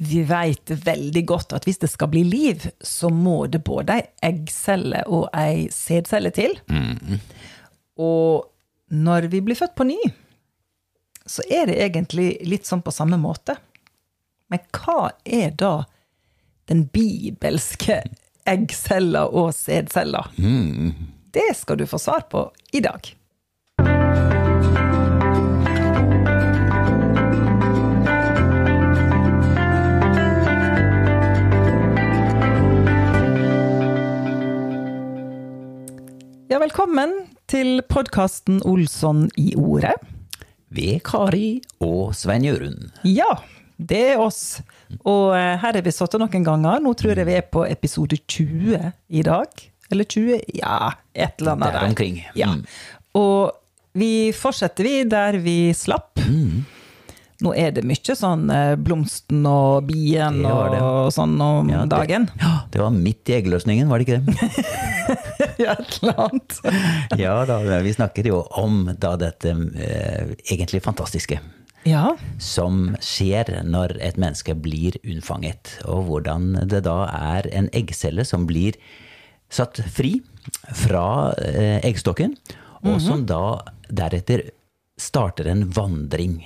vi vet veldig godt at hvis det skal bli liv, så må det både ei eggcelle og ei sædcelle til. Og når vi blir født på ny, så er det egentlig litt sånn på samme måte. Men hva er da den bibelske eggcella og sædcella? Det skal du få svar på i dag. Ja, velkommen til podkasten Olsson i ordet. Ved Kari og Svein Jørund. Ja, det er oss. Og eh, her har vi sittet noen ganger. Nå tror jeg vi er på episode 20 i dag. Eller 20? Ja, et eller annet Der omkring. Ja. Mm. Og vi fortsetter vi der vi slapp. Mm. Nå er det mye sånn eh, blomsten og bien og sånn om Ja, det- dagen. Ja, det var midt i eggløsningen, var det ikke det? Ja, et eller annet. ja da, vi snakker jo om da dette eh, egentlig fantastiske. Ja. Som skjer når et menneske blir unnfanget, og hvordan det da er en eggcelle som blir satt fri fra eh, eggstokken, og som da deretter starter en vandring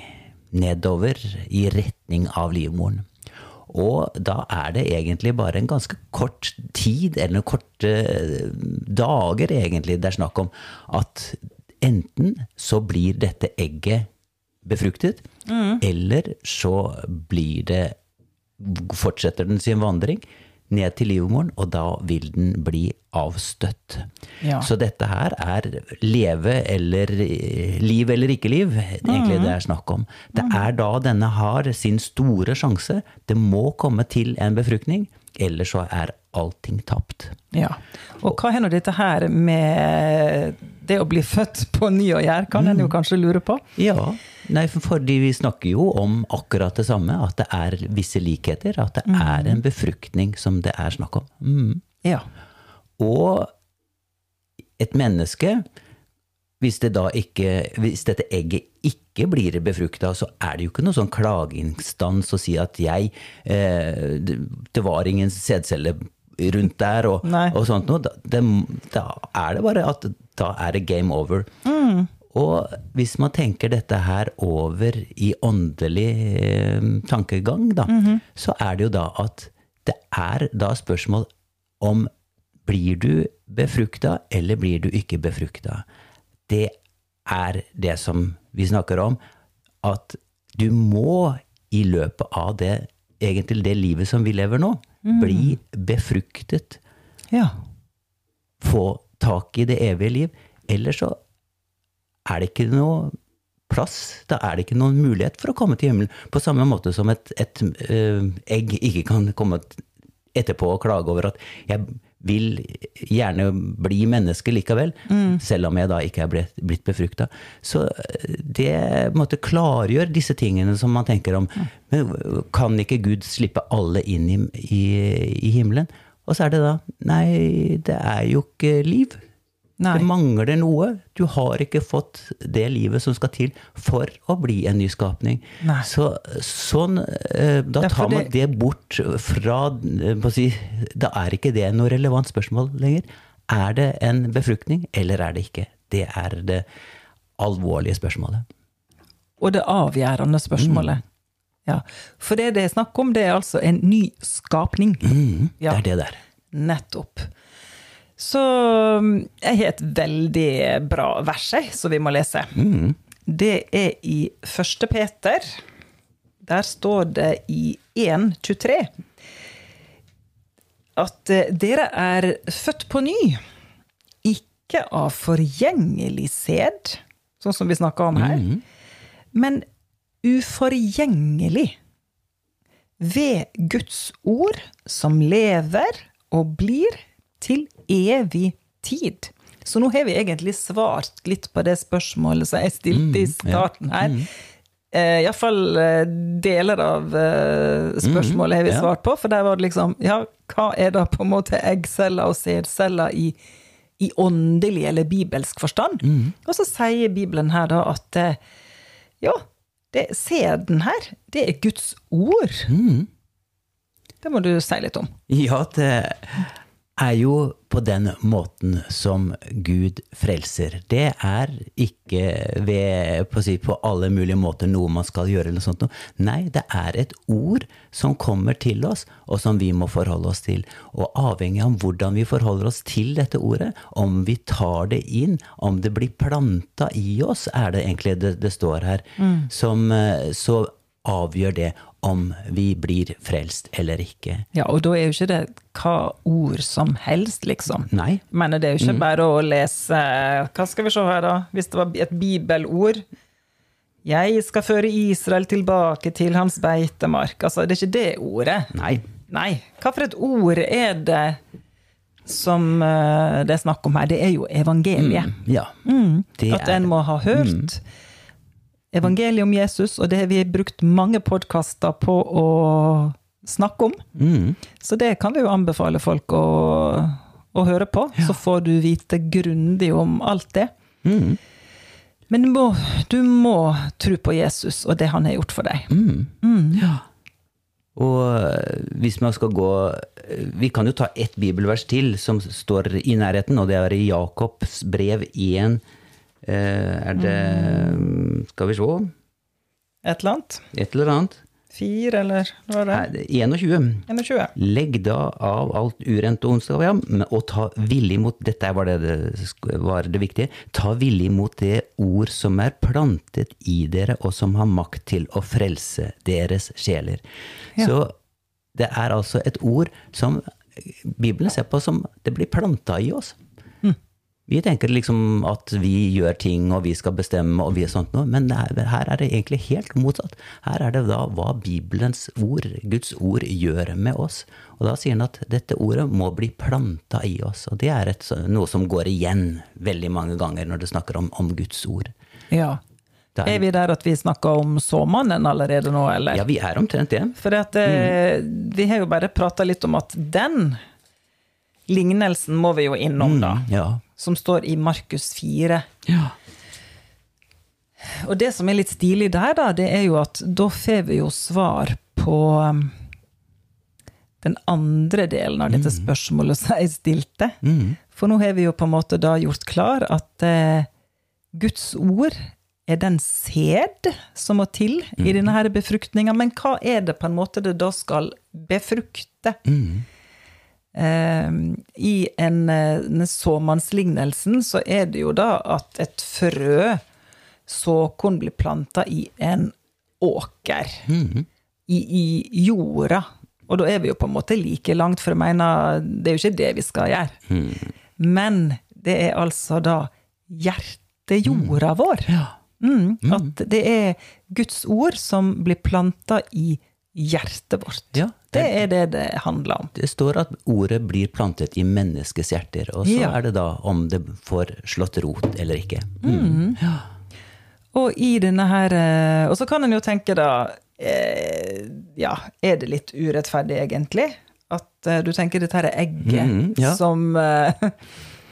nedover i retning av livmoren. Og da er det egentlig bare en ganske kort tid, eller noen korte eh, dager egentlig, det er snakk om at enten så blir dette egget befruktet, eller så blir det Fortsetter den sin vandring ned til livmoren, og da vil den bli avstøtt. Ja. Så dette her er leve eller liv eller ikke liv, egentlig det er snakk om. Det er da denne har sin store sjanse. Det må komme til en befruktning, ellers så er allting tapt. Ja. Og hva har nå dette her med det å bli født på ny å gjøre, kan en jo kanskje lure på? Ja, nei, fordi vi snakker jo om akkurat det samme, at det er visse likheter, at det er en befruktning som det er snakk om. Mm. Ja. Og et menneske, hvis, det da ikke, hvis dette egget ikke blir befrukta, så er det jo ikke noen sånn klageinstans å si at jeg eh, det, var ingen sædcelle rundt der, og, og sånt noe. Da, det, da er det bare at da er det game over. Og hvis man tenker dette her over i åndelig eh, tankegang, da, så er det jo da at det er da spørsmål om blir du befrukta, eller blir du ikke befrukta? Det er det som vi snakker om, at du må i løpet av det, egentlig det livet som vi lever nå, bli befruktet ja. få tak i det evige liv. Ellers så er det ikke noe plass, da er det ikke noen mulighet for å komme til himmelen. På samme måte som et, et øh, egg ikke kan komme etterpå og klage over at jeg vil gjerne bli menneske likevel, selv om jeg da ikke er blitt, blitt befrukta. Så øh, det på en måte klargjør disse tingene som man tenker om. Men kan ikke Gud slippe alle inn i, i, i himmelen? Og så er det da Nei, det er jo ikke liv. Nei. Det mangler noe. Du har ikke fått det livet som skal til for å bli en nyskapning. Nei. Så sånn, eh, Da Ja, tar man det bort fra eh, si, Da er ikke det noe relevant spørsmål lenger. Er det en befruktning, eller er det ikke? Det er det alvorlige spørsmålet. Og det avgjørende spørsmålet. Ja. For det det er snakk om, det er altså en ny skapning. Det Ja. er det der. Nettopp. Så um, jeg har et veldig bra vers som vi må lese. Det er i første Peter. Der står det i 1.23 at eh, dere er født på ny, ikke av forgjengelig sæd, sånn som vi snakka om her, men uforgjengelig ved Guds ord, som lever og blir til evig tid. Så nå har vi egentlig svart litt på det spørsmålet som jeg stilte i starten her. Eh, Iallfall eh, deler av eh, spørsmålet har vi svart på, for der var det liksom Ja, hva er da på en måte eggceller og sædceller i, i åndelig eller bibelsk forstand? Og så sier Bibelen her da at eh, ja, det, sæden her, det er Guds ord. Det må du si litt om. Ja, det er jo på den måten som Gud frelser. Det er ikke ved, på, si, på alle mulige måter noe man skal gjøre, eller sånt noe. Nei, det er et ord som kommer til oss, og som vi må forholde oss til. Og avhengig av hvordan vi forholder oss til dette ordet, om vi tar det inn, om det blir planta i oss, er det egentlig det, det står her, som eh, så avgjør det om vi blir frelst eller ikke. Ja, og da er jo ikke det hva ord som helst, liksom. Nei. Men det er jo ikke bare å lese Hva skal vi se her, da? Hvis det var et bibelord. Jeg skal føre Israel tilbake til hans beitemark. Altså, det er ikke det ordet. Nei. Nei. Hva for et ord er det som eh, det er snakk om her? Det er jo evangeliet. Ja. Det At en må ha hørt evangeliet om Jesus, og det har vi brukt mange podkaster på å snakke om. Mm. Så det kan vi jo anbefale folk å, å høre på. Så får du vite grundig om alt det. Mm. Men du må, du må tro på Jesus og det han har gjort for deg. Ja. Og eh, hvis man skal gå eh, Vi kan jo ta ett bibelvers til som står i nærheten, og det er i Jakobs brev 1. Eh, Er det Skal vi se Et eller annet. Et eller annet. Fire, eller hva er det? Nei, er 21. 21. Legg da av alt urent og ondskap, ja, og ta villig mot Dette var det, det var det viktige. Ta villig mot det ord som er plantet i dere, og som har makt til å frelse deres sjeler. Ja. Så det er altså et ord som Bibelen ser på som det blir planta i oss. Vi tenker liksom at vi gjør ting, og vi skal bestemme, og vi er sånt noe, men det er, her er det egentlig helt motsatt. Her er det da hva Bibelens ord, Guds ord, gjør med oss. Og da sier han at dette ordet må bli planta i oss, og det er et, noe som går igjen veldig mange ganger når du snakker om, om Guds ord. Ja. Det er- vi der at vi snakker om såmannen allerede nå, eller? Ja, vi er omtrent det. For at, mm. vi har jo bare prata litt om at den lignelsen må vi jo innom, da. Ja. Som står i Markus 4. ja. Og det som er litt stilig der, da, det er jo at da får vi jo svar på um, den andre delen av dette spørsmålet som jeg stilte. For nå har vi jo på en måte da gjort klar at eh, Guds ord er den sæd som må til i denne befruktninga. Men hva er det på en måte det da skal befrukte? Eh, I en, en såmannslignelsen så er det jo da at et frø, såkorn, blir planta i en åker. I, I jorda. Og da er vi jo på en måte like langt, for jeg mener, det er jo ikke det vi skal gjøre. Men det er altså da hjertejorda vår. Mm, at det er Guds ord som blir planta i hjertet vårt. Ja, det er det det handler om. Det står at ordet blir plantet i menneskets hjerter, og så Ja. er det da om det får slått rot eller ikke. Og i denne her eh, Og så kan en jo tenke da eh, Ja, er det litt urettferdig, egentlig? At eh, du tenker dette her er egget mm, ja. som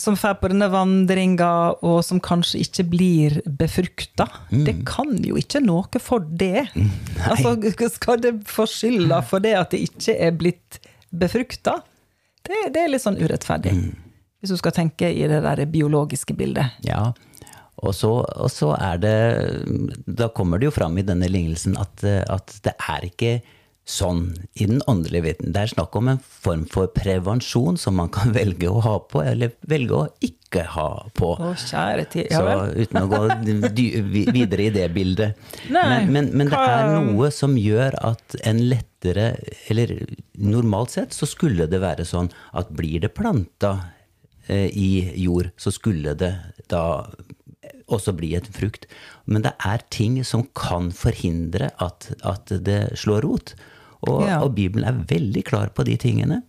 som drar på denne vandringa, og som kanskje ikke blir befrukta. Mm. Det kan jo ikke noe for det. altså, skal det få skylda for det at det ikke er blitt befrukta? Det, det er litt sånn urettferdig. Mm. Hvis du skal tenke i det der biologiske bildet. Ja, og så, og så er det Da kommer det jo fram i denne lignelsen at, at det er ikke sånn i den åndelige viten. Det er snakk om en form for prevensjon som man kan velge å ha på, eller velge å ikke ha på. Å, kjære tid. Ja Så uten å gå videre i det bildet. Nei, men, men, men det er noe som gjør at en lettere Eller normalt sett så skulle det være sånn at blir det planta eh, i jord, så skulle det da også bli et frukt. Men det er ting som kan forhindre at, at det slår rot. Og, Ja. og Bibelen er veldig klar på de tingene.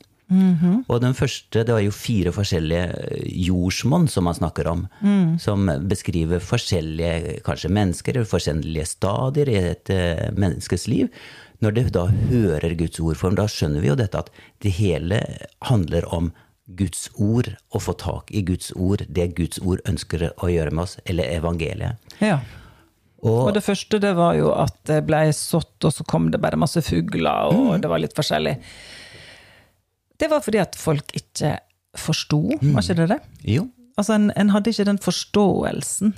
Og den første, det var jo fire forskjellige eh, jordsmonn som man snakker om. Som beskriver forskjellige kanskje mennesker, eller forskjellige stadier i et uh, menneskes liv. Når det da hører Guds ord, for da skjønner vi jo dette at det hele handler om Guds ord, å få tak i Guds ord, det Guds ord ønsker å gjøre med oss, eller evangeliet. Ja. Og Og det første det var jo at det ble sådd, og så kom det bare masse fugler, og Mm. det var litt forskjellig. Det var fordi at folk ikke forsto, var ikke det det? jo, Altså, en, en hadde ikke den forståelsen.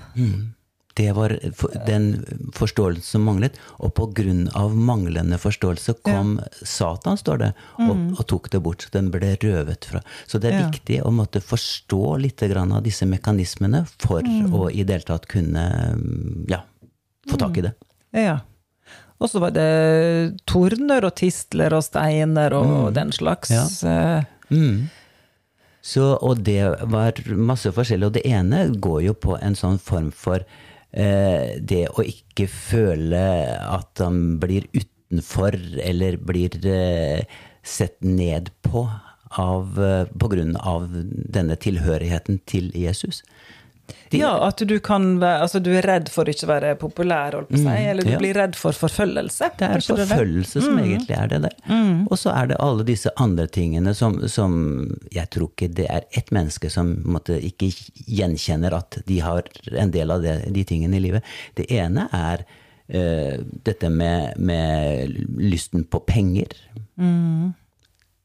det var for- den forståelsen som manglet. Og på grunn av manglende forståelse kom Satan, står det, og, og tok det bort. Så den ble røvet fra. Så det er Ja. viktig å måtte forstå litt av disse mekanismene for å i det hele tatt kunne mm, ja, få tak i det. Ja. Og så var det torner og tistler og steiner og den slags. Ja. Mm. Så, og det var masse forskjellig. Og det ene går jo på en sånn form for eh, det å ikke føle at han blir utenfor, eller blir eh, sett ned på av, eh, på grunn av denne tilhørigheten til Jesus. De- Ja, at du kan Altså, du er redd for ikke å være populær, holdt på å si, eller du ja. blir redd for forfølgelse. Det er forfølgelse det som som egentlig er det der. Og så er det alle disse andre tingene som, som Jeg tror ikke det er ett menneske som måtte, ikke gjenkjenner at de har en del av det, de tingene i livet. Det ene er uh, dette med, med lysten på penger.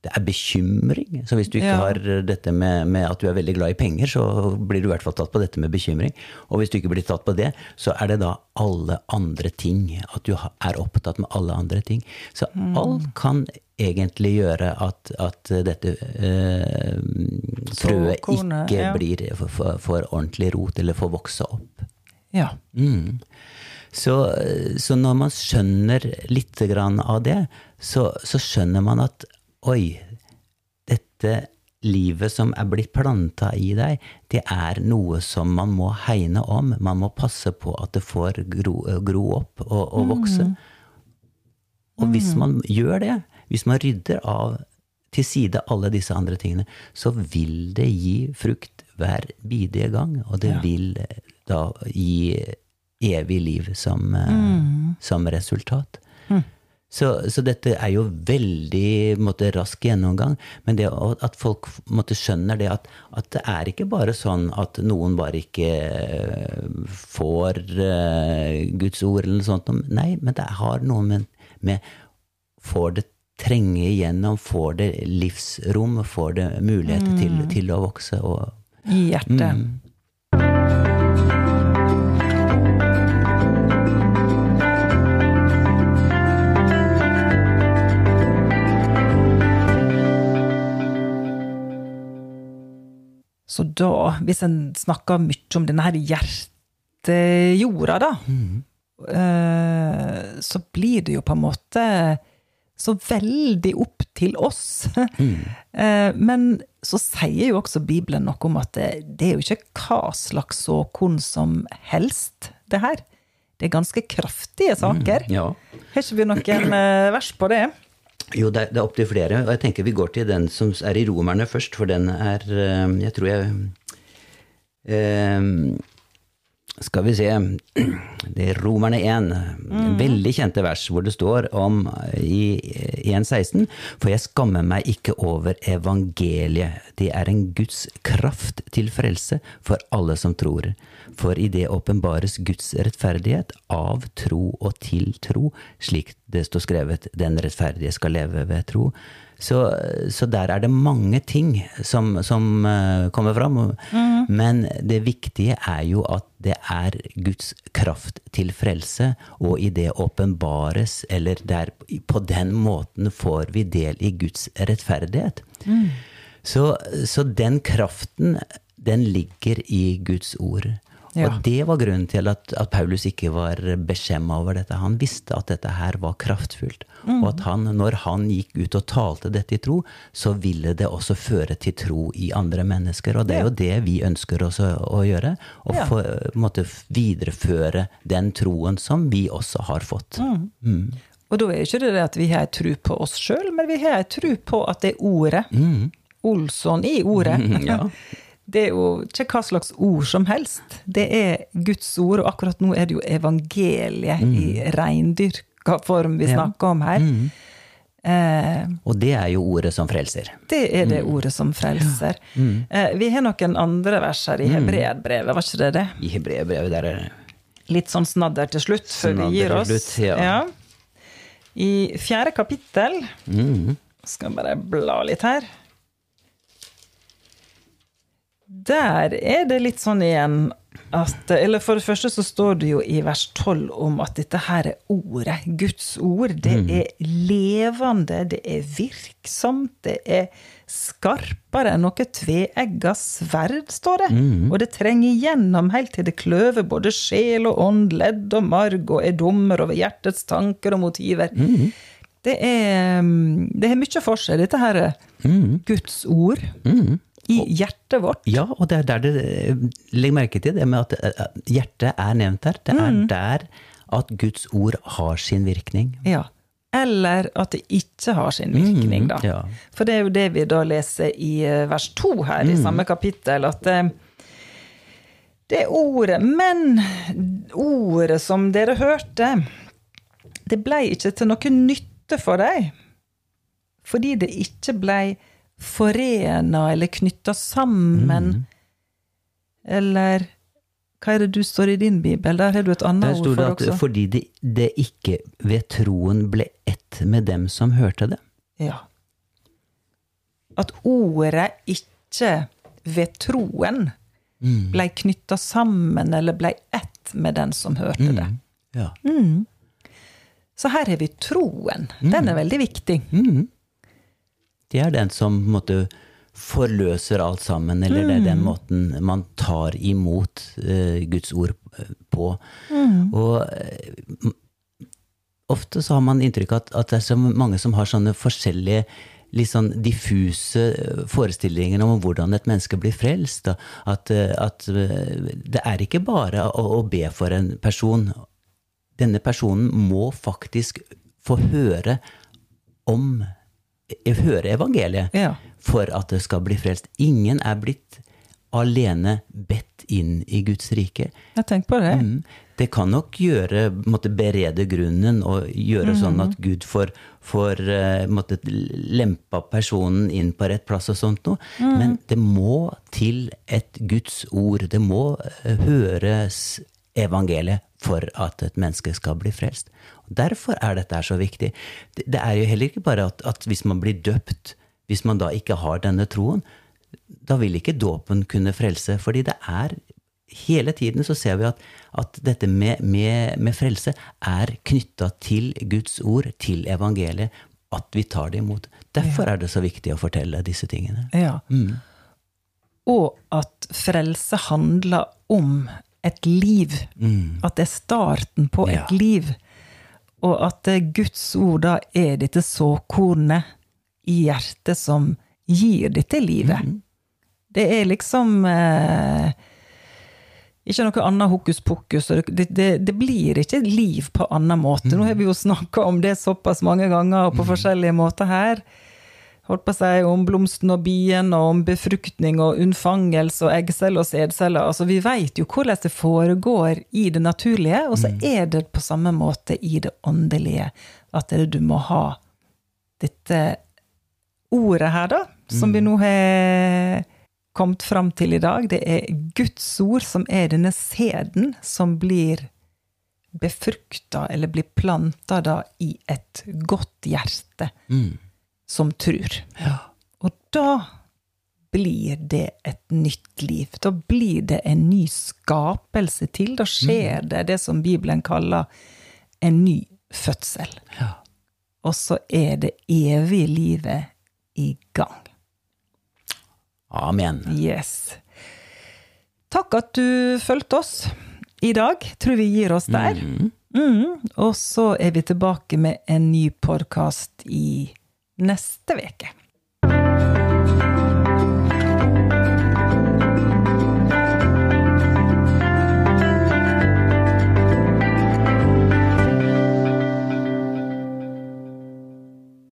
Det er bekymring. Så hvis du ikke Ja. har dette med, med at du er veldig glad i penger, så blir du i hvert fall tatt på dette med bekymring. Og hvis du ikke blir tatt på det, så er det da alle andre ting. At du er opptatt med alle andre ting. Så alt kan egentlig gjøre at, at dette eh, frøet ikke ja. blir for, for, ordentlig rot, eller får vokse opp. Ja. Mm. Så, så når man skjønner litt grann av det, så, så skjønner man at oi, dette livet som er blitt planta i deg, det er noe som man må hegne om. Man må passe på at det får gro, gro opp og, og vokse. Og hvis man gjør det, hvis man rydder av til side alle disse andre tingene, så vil det gi frukt hver bidige gang. Og det Ja. vil da gi evig liv som, mm. som resultat. Så, så dette er jo veldig måtte, rask gjennomgang. Men det at folk måtte skjønner det at, at det er ikke bare sånn at noen bare ikke eh, får uh, Guds ord eller noe sånt. Nei, men det har noe med, med Får det trenge igjennom, får det livsrom, får det muligheter til, til å vokse. Og, I hjertet. Så da, hvis en snakker mye om denne her hjertejorda, da, eh, så blir det jo på en måte så veldig opp til oss. Eh, Men så sier jo også Bibelen noe om at det, det er jo ikke hva slags såkorn som helst, det her. Det er ganske kraftige saker. ja. Har ikke vi noen eh, vers på det? Jo, det er, det er opptil flere. Og jeg tenker vi går til den som er i Romerne først, for den er eh, Jeg tror jeg eh, Skal vi se Det er Romerne 1. Veldig kjente vers hvor det står om i 1.16 For jeg skammer meg ikke over evangeliet. Det er en Guds kraft til frelse for alle som tror. For i det åpenbares Guds rettferdighet av tro og til tro, slik det står skrevet, den rettferdige skal leve ved tro. Så, så der er det mange ting som, som eh, kommer fram. Men det viktige er jo at det er Guds kraft til frelse, og i det åpenbares, eller der, på den måten får vi del i Guds rettferdighet. Så, så den kraften, den ligger i Guds ord. Ja. Og det var grunnen til at, at Paulus ikke var beskjemma over dette. Han visste at dette her var kraftfullt. Og at han, når han gikk ut og talte dette i tro, så ville det også føre til tro i andre mennesker. Og det er jo det vi ønsker oss å gjøre. Å Ja. måtte videreføre den troen som vi også har fått. Og da er ikke det det at vi har ei tru på oss sjøl, men vi har ei tru på at det er ordet. Olsson i ordet. ja. Det er jo ikke hva slags ord som helst. Det er Guds ord, og akkurat nå er det jo evangeliet i reindyrka form vi Ja. snakker om her. Eh, Og det er jo ordet som frelser. det er det ordet som frelser. Eh, vi har noen andre vers her i Hebreerbrevet, var ikke det det? I Hebreerbrevet der er det litt sånn snadder til slutt, før vi gir oss. slutt, ja. I fjerde kapittel Mhm. Skal bare bla litt her. Der er det litt sånn igjen at Eller for det første så står det jo i vers 12 om at dette her er ordet, Guds ord. Det er levende, det er virksomt, det er skarpere enn noe tveegga sverd, står det. Og det trenger igjennom helt til det kløver både sjel og ånd, ledd og marg, og er dommer over hjertets tanker og motiver. Det er, mm, det er mye for seg, dette her Guds ord i hjertet vårt. Ja, og det er der det eh, Legg merke til det med at eh, hjertet er nevnt her. Det er der at Guds ord har sin virkning. Ja. Eller at det ikke har sin virkning, da. ja. For det er jo det vi da leser i eh, vers 2 her i samme kapittel, at eh, det er ordet, men ordet som dere hørte, det blei ikke til noe nytte for deg, fordi det ikke blei forena eller knytta sammen, eller hva er det du står i din bibel? Der har du et annet ord for det også. fordi det, det ikke ved troen ble ett med dem som hørte det. Ja. At ordet ikke ved troen blei knytta sammen eller blei ett med den som hørte det. Ja. Så her har vi troen. Den er veldig viktig. Det er den som måte forløser alt sammen, eller det er den måten man tar imot uh, Guds ord på. på. Og uh, ofte så har man inntrykk av at, at det er så mange som har sånne forskjellige litt sånn diffuse eh, forestillinger om hvordan et menneske blir frelst. At, eh, at eh, det er ikke bare å, å be for en person. Denne personen må faktisk få høre om Høre evangeliet Ja. for at det skal bli frelst. Ingen er blitt alene bedt inn i Guds rike. Jeg tenker på det. Mm. Det kan nok gjøre, måtte berede grunnen og gjøre sånn at Gud får, får eh, måtte, lempa personen inn på rett plass og sånt noe. Men det må til et Guds ord. Det må eh, høres evangeliet for at et menneske skal bli frelst. Og Derfor er dette så viktig. Det, er jo heller ikke bare at, at hvis man blir døpt, hvis man da ikke har denne troen, da vil ikke dåpen kunne frelse. Fordi det er Hele tiden så ser vi at, at dette med, med, med frelse er knytta til Guds ord, til evangeliet. At vi tar det imot. Derfor er det så viktig å fortelle disse tingene. Ja. Og at frelse handler om et liv. At det er starten på et liv. Og at Guds ord da er dette såkornet i hjertet som gir dette livet. Det er liksom eh, ikke noe annet hokus pokus. Det, det, det blir ikke liv på annen måte. Nå har vi jo snakka om det såpass mange ganger og på forskjellige måter her. Holdt på å si om blomsten og bien, og om befruktning og unnfangelse og eggceller og sædceller. Altså, vi vet jo hvordan det foregår i det naturlige, og så er det på samme måte i det åndelige. At det, du må ha dette ordet her, da, som vi nå har kommet fram til i dag. Det er Guds ord som er denne sæden som blir befrukta, eller blir planta da i et godt hjerte som tror. Og da blir det et nytt liv. Da blir det en ny skapelse til. Da skjer det det som Bibelen kaller en ny fødsel. Ja. Og så er det evige livet i gang. Amen. Yes. Takk at du fulgte oss i dag. Tror vi gir oss der. Mm. Og så er vi tilbake med en ny podkast i neste uke.